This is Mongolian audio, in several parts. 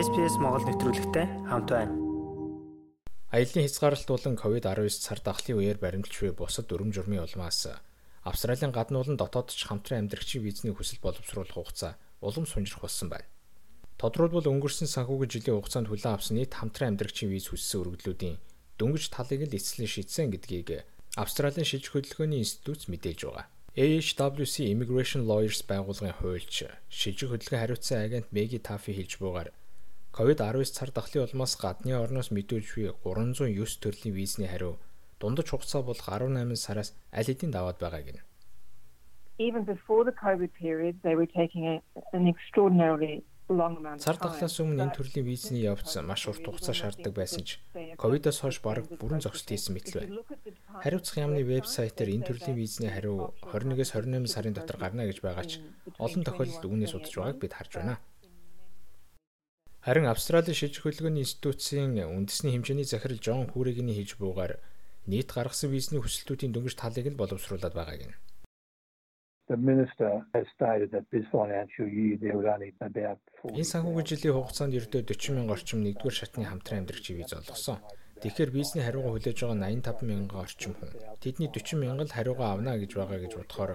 SPS Монгол нэвтрүүлэгтэй хамт байна. Аялын хязгаарлалт болон COVID-19 цар тахлын үеэр баримталж буй бусад өрөм журмын улмаас Австралийн гадны улан дотоодч хамтран амьдрагчийн визний хүсэл боловсруулах хугацаа улам сунжрах болсон байна. Тодорхойлбол өнгөрсөн санхүүгийн жилийн хугацаанд хүлээн авсан нийт хамтран амьдрагчийн виз хүссэн өргөдлүүдийн дөнгөж талыг л эцэслэн шийдсэн гэдгийг Австралийн шилжих хөдөлгөөний институт мэдээлж байгаа. AHWC Immigration Lawyers байгууллагын хуульч шижиг хөдөлгөөн хариуцсан агент Меги Тафи хэлж бугаар COVID-19 цар тахлын улмаас гадны орноос мэдүүлж буй 309 төрлийн визний хариу дундаж хугацаа болох 18 сараас аль хэдийн даваад байгаа гэнэ. Even before the COVID period they were taking an extraordinarily Цар тахлаас өмнө энэ төрлийн визний явц маш урт хугацаа шаарддаг байсан ч ковидоос хойш бараг бүрэн зогсолт хийсэн мэт л байна. Хариуцах яамны вебсайтаар энэ төрлийн визний хариу 21-с 28 сарын дотор гарна гэж байгаа ч олон тохиолдолд үүнээс удаж байгааг бид харж байна. Харин Австралийн шилжих хөдөлгөөний институтын үндэсний хэмжээний захирал Жон Хүрэгний хийж буугаар нийт гаргасан визний хүсэлтүүдийн дөнгөж талыг нь боловсруулад байгаа гэнэ the minister has stated that this financial year there would only about Энэ санхүүгийн жилийн хугацаанд ердөө 40 мянган орчим нэгдүгээр шатны хамтран амьдрагчийн виз олгосон. Тэгэхээр бизнесний хариугаа хүлээж байгаа 85 мянган орчим хүн. Тэдний 40 мянган л хариугаа авна гэж байгаа гэж бодохоор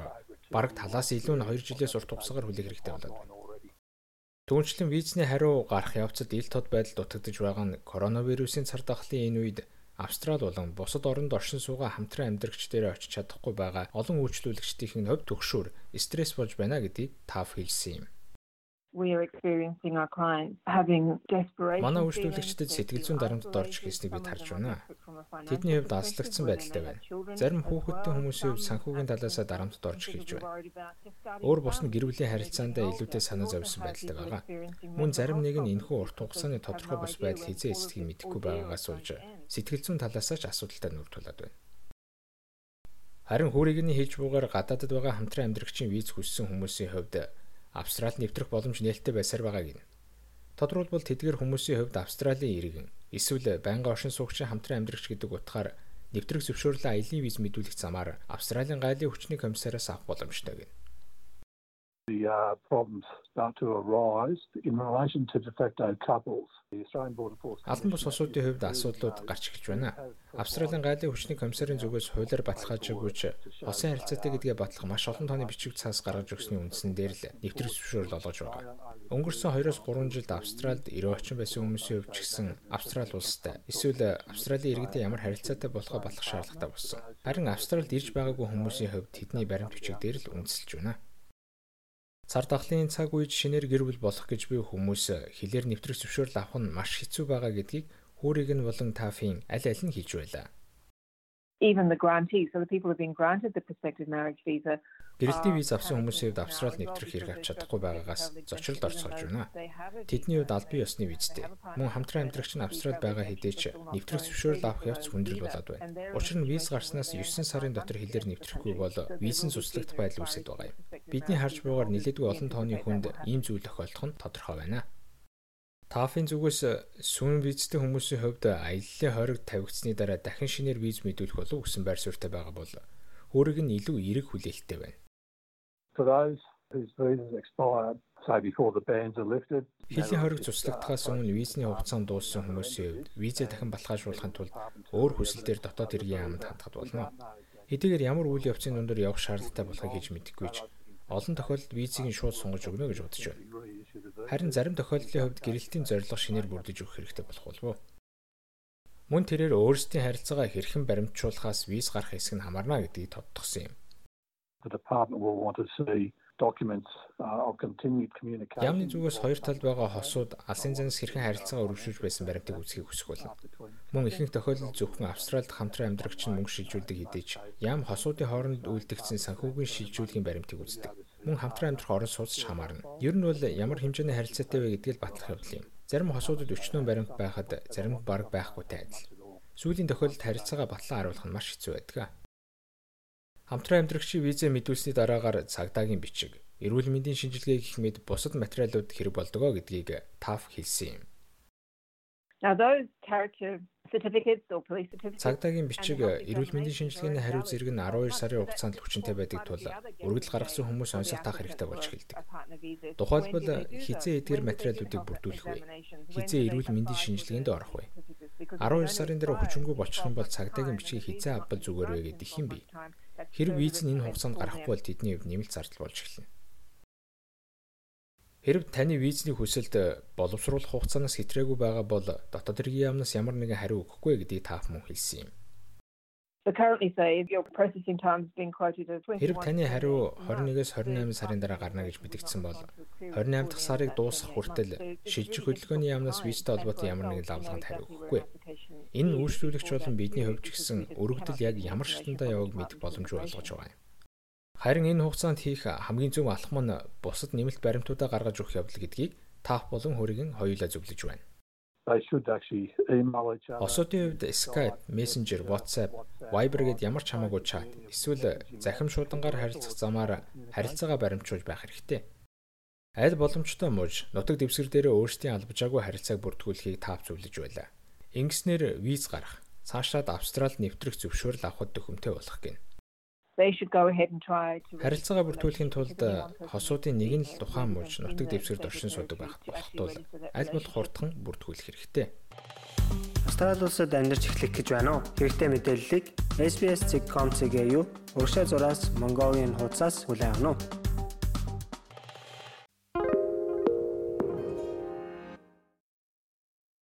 бараг талаас илүү нь 2 жилээс урт хугацаагаар хүлээх хэрэгтэй болоод байна. Түүнчлэн визний хариу гарах явцад ил тод байдал дутагдж байгаа нь коронавирусын цар тахлын энэ үед Австрали болон бусад оронд оршин суугаа хамтран амьдрагч дээр очиж чадахгүй байгаа олон үйлчлүүлэгчдийн хувьд төгшөөр стресс болж байна гэдгийг таав хэлсэн юм. Манай үйлчлүүлэгчдэд сэтгэл зүйн дарамтд орж ирснийг бид харж байна. Тэдний хувьд аслагдсан байдалтай байна. Зарим хүүхэдтэй хүмүүсийн хувьд санхүүгийн талаас дарамтд орж эхэлж байна. Өөр бус нь гэр бүлийн харилцаандаа илүүтэй санаа зовсон байдалтай байгаа. Мөн зарим нэг нь энэхүү урт хугацааны тодорхой бус байдал хизээ эсдгийг мэдэхгүй байгаагаас болж сэтгэл зүйн талаас ч асуудалтай нүүр тулаад байна. Харин хүүрийгний хэлж буугаар гадаадд байгаа хамтран амьдрагчийн виз хүссэн хүмүүсийн хувьд Австралид нэвтрэх боломж нээлттэй байсаар байгааг нь. Тодорхойлбол тэдгээр хүмүүсийн хувьд Австралийн иргэн эсвэл байнгын оршин суугчийн хамтран амьдрагч гэдэг утгаар нэвтрэх зөвшөөрлөө аялын виз мэдүүлэх замаар Австралийн гайлын хүчний комиссараас авах боломжтой гэнэ the uh, problems start to arise in relation to de facto couples. Албан бус улсуудын хувьд асуудлууд гарч эхэлж байна. Австралийн гайлын хүчний комиссарын зүгээс хуулиар баталгаажаагүйч улсын харилцаатай гэдгээ батлах маш олон тооны бичиг цаас гаргаж өгсөний үндсэн дээр л нэвтрэх зөвшөөрөл олгож байгаа. Өнгөрсөн 2-3 жилд Австралид 90 орчим байсан хүмүүсийн хувьд ч гэсэн Австрали улстай эсвэл Австралийн иргэдэд ямар харилцаатай болохоо батлах шаардлагатай болсон. Харин Австралид ирж байгаагүй хүмүүсийн хувьд тэдний баримт бичиг дээр л үндэслэж байна. Цар тахлын цаг үед шинээр гэр бүл болох гэж буй хүмүүс хилээр нэвтрэх зөвшөөрөл авах нь маш хэцүү байгаа гэдгийг хүүрийг нь болон тафын аль аль нь хэлж байлаа. Even the grantees, so the people who have been granted the prospective marriage visa Гэрэлтийн виз авсан хүмүүсийн хувьд Австрали нэвтрэх хэрэг авч чадахгүй байгаагаас зочролд орцгож байна. Тэдний хувьд албан ёсны визтэй. Мөн хамтран амьдрагч нь Австралид байгаа хэдий ч нэвтрэх зөвшөөрөл авах явц хүндрэл болоод байна. Учир нь виз гарснаас 9 сарын дотор хилээр нэвтрэхгүй бол визэн суслагдах байдал үүсэж байгаа юм. Бидний харж бугаар нэлээдгүй олон тооны хүнд ийм зүйл тохиолдох нь тодорхой байна. Тафын зүгээс сүүн визтэй хүмүүсийн хувьд аяллаа хориг тавигдсны дараа дахин шинээр виз мэдүүлэх болов гэсэн байр суурьтай байгаа бол өөрийг нь илүү эерэг хүлээлттэй байна. Хилийн хориг цуцлагдахаас өмнө визний хугацаанд дууссан хүмүүсийн хувьд визээ дахин баталгаажуулахын тулд өөр хүсэлтээр дотоод иргэн яамд хандхад болно. Хэдийгээр ямар үйл явцын дундор явах шаардлагатай болохыг хийж мэдэхгүй ч олон тохиолдолд визийг нь шууд сунгаж өгнө гэж бодож байна. Харин зарим тохиолдлын хувьд гэрэлтийн зорилго шинээр бүрдэж өгөх хэрэгтэй болох болов уу? Мөн тэрээр өөрсдийн харилцаагаа хэрхэн баримтжуулахаас виз гарах хэсэг нь хамаарна гэдгийг тодтогсон юм the department will want to see documents uh, of continued communication. Ямны зүгээс хоёр талд байгаа хосууд алсын занаас хэрхэн харилцаагаа өргөжүүлж байсан баримтыг үзхийг хүсэх болно. Мөн ихэнх тохиолдолд зөвхөн Австралид хамтран амьдрагч нь мөнгө шилжүүлдэг хэдий ч ям хосуудын хооронд үйлдэгдсэн санхүүгийн шилжүүлгийн баримтыг үздэг. Мөн хамтран амьдрах орон сууц хамаарна. Ер нь бол ямар хэмжээний харилцаатай вэ гэдгийг батлах явдал юм. Зарим хосуудад өчнөө баримт байхад зарим бараг байхгүйтэй адил. Сүүлийн тохиолдолд харилцаагаа батлан харуулах нь маш хэцүү байдаг. Хамтран амьдрагчийн визээ мэдүүлсний дараагаар цагдаагийн бичиг, эрүүл мэндийн шинжилгээ гэх мэт бусад материалууд хэрэг болдгоо гэдгийг таф хэлсэн юм. Now those character Цагдаагийн бичиг эрүүл мэндийн шинжилгээний хариу зэрэг нь 12 сарын хугацаанд хүчинтэй байдаг тул өргөдөл гаргасан хүмүүс онцлог таах хэрэгтэй болж эхэлдэг. Тухайлбал хизээ эдгээр материалуудыг бүрдүүлэх вэ? Хизээ эрүүл мэндийн шинжилгээнд орох вэ? 12 сарын дээр хүчингүй болчих юм бол цагдаагийн бичгийг хизээ авбал зүгээр вэ гэдэг юм би. Хэрэг виз нь энэ хугацаанд гарахгүй бол тэдний хувьд нэмэлт зардал болж эхэлнэ. Хэрв таны визний хүсэлд боловсруулах хугацаанаас хэтрээгүй байгаа бол дотоод хэргийн яамнаас ямар нэгэн хариу өгөхгүй гэдгийг таах мөн хэлсэн юм. Хэрв таны хариу 21-с 28 сарын дараа гарна гэж мэдэгдсэн бол 28 дахь сарыг дуусгах хүртэл шилжих хөдөлгөөний яамнаас визтэй холбоотой ямар нэгэн лавлаганд хариу өгөхгүй. Энэ үйлчлүүлэгч болон бидний хувьд ч гэсэн өргөдөл яг ямар шатндаа яваг мэдэх боломжгүй болгож байгаа юм. Харин энэ хугацаанд хийх хамгийн зөв алхам нь бусад нэмэлт баримтуудаа гаргаж өгөх явдал гэдгийг таах болон хөрийг хоёулаа зөвлөж байна. Осуудын хувьд Skype, Messenger, WhatsApp, Viber гээд ямар ч хамаагүй чат эсвэл захим шуудангаар харилцах замаар харилцаагаа баримтжуулж байх хэрэгтэй. Аль боломжтой мууж нутаг дэвсгэр дээр өөрсдийн албажаагүй харилцааг бүртгүүлэхийг таав зөвлөж байлаа. Ингэснээр виз гарах, цаашаад Австралид нэвтрэх зөвшөөрөл авахд төхөмтэй болох гин. Харилцаагаа бүртгүүлэхийн тулд хосуудын нэг нь л тухайн мууж нутаг дэвсгэрд оршин суудаг байх болох тул аль болох хурдхан бүртгүүлэх хэрэгтэй. Австрали улсад амьдарч эхлэх гэж байна уу? Хэрэгтэй мэдээллийг SBS.com.cg юу? Урагшаа зураас Mongolian хуудасаас хүлээн авах нь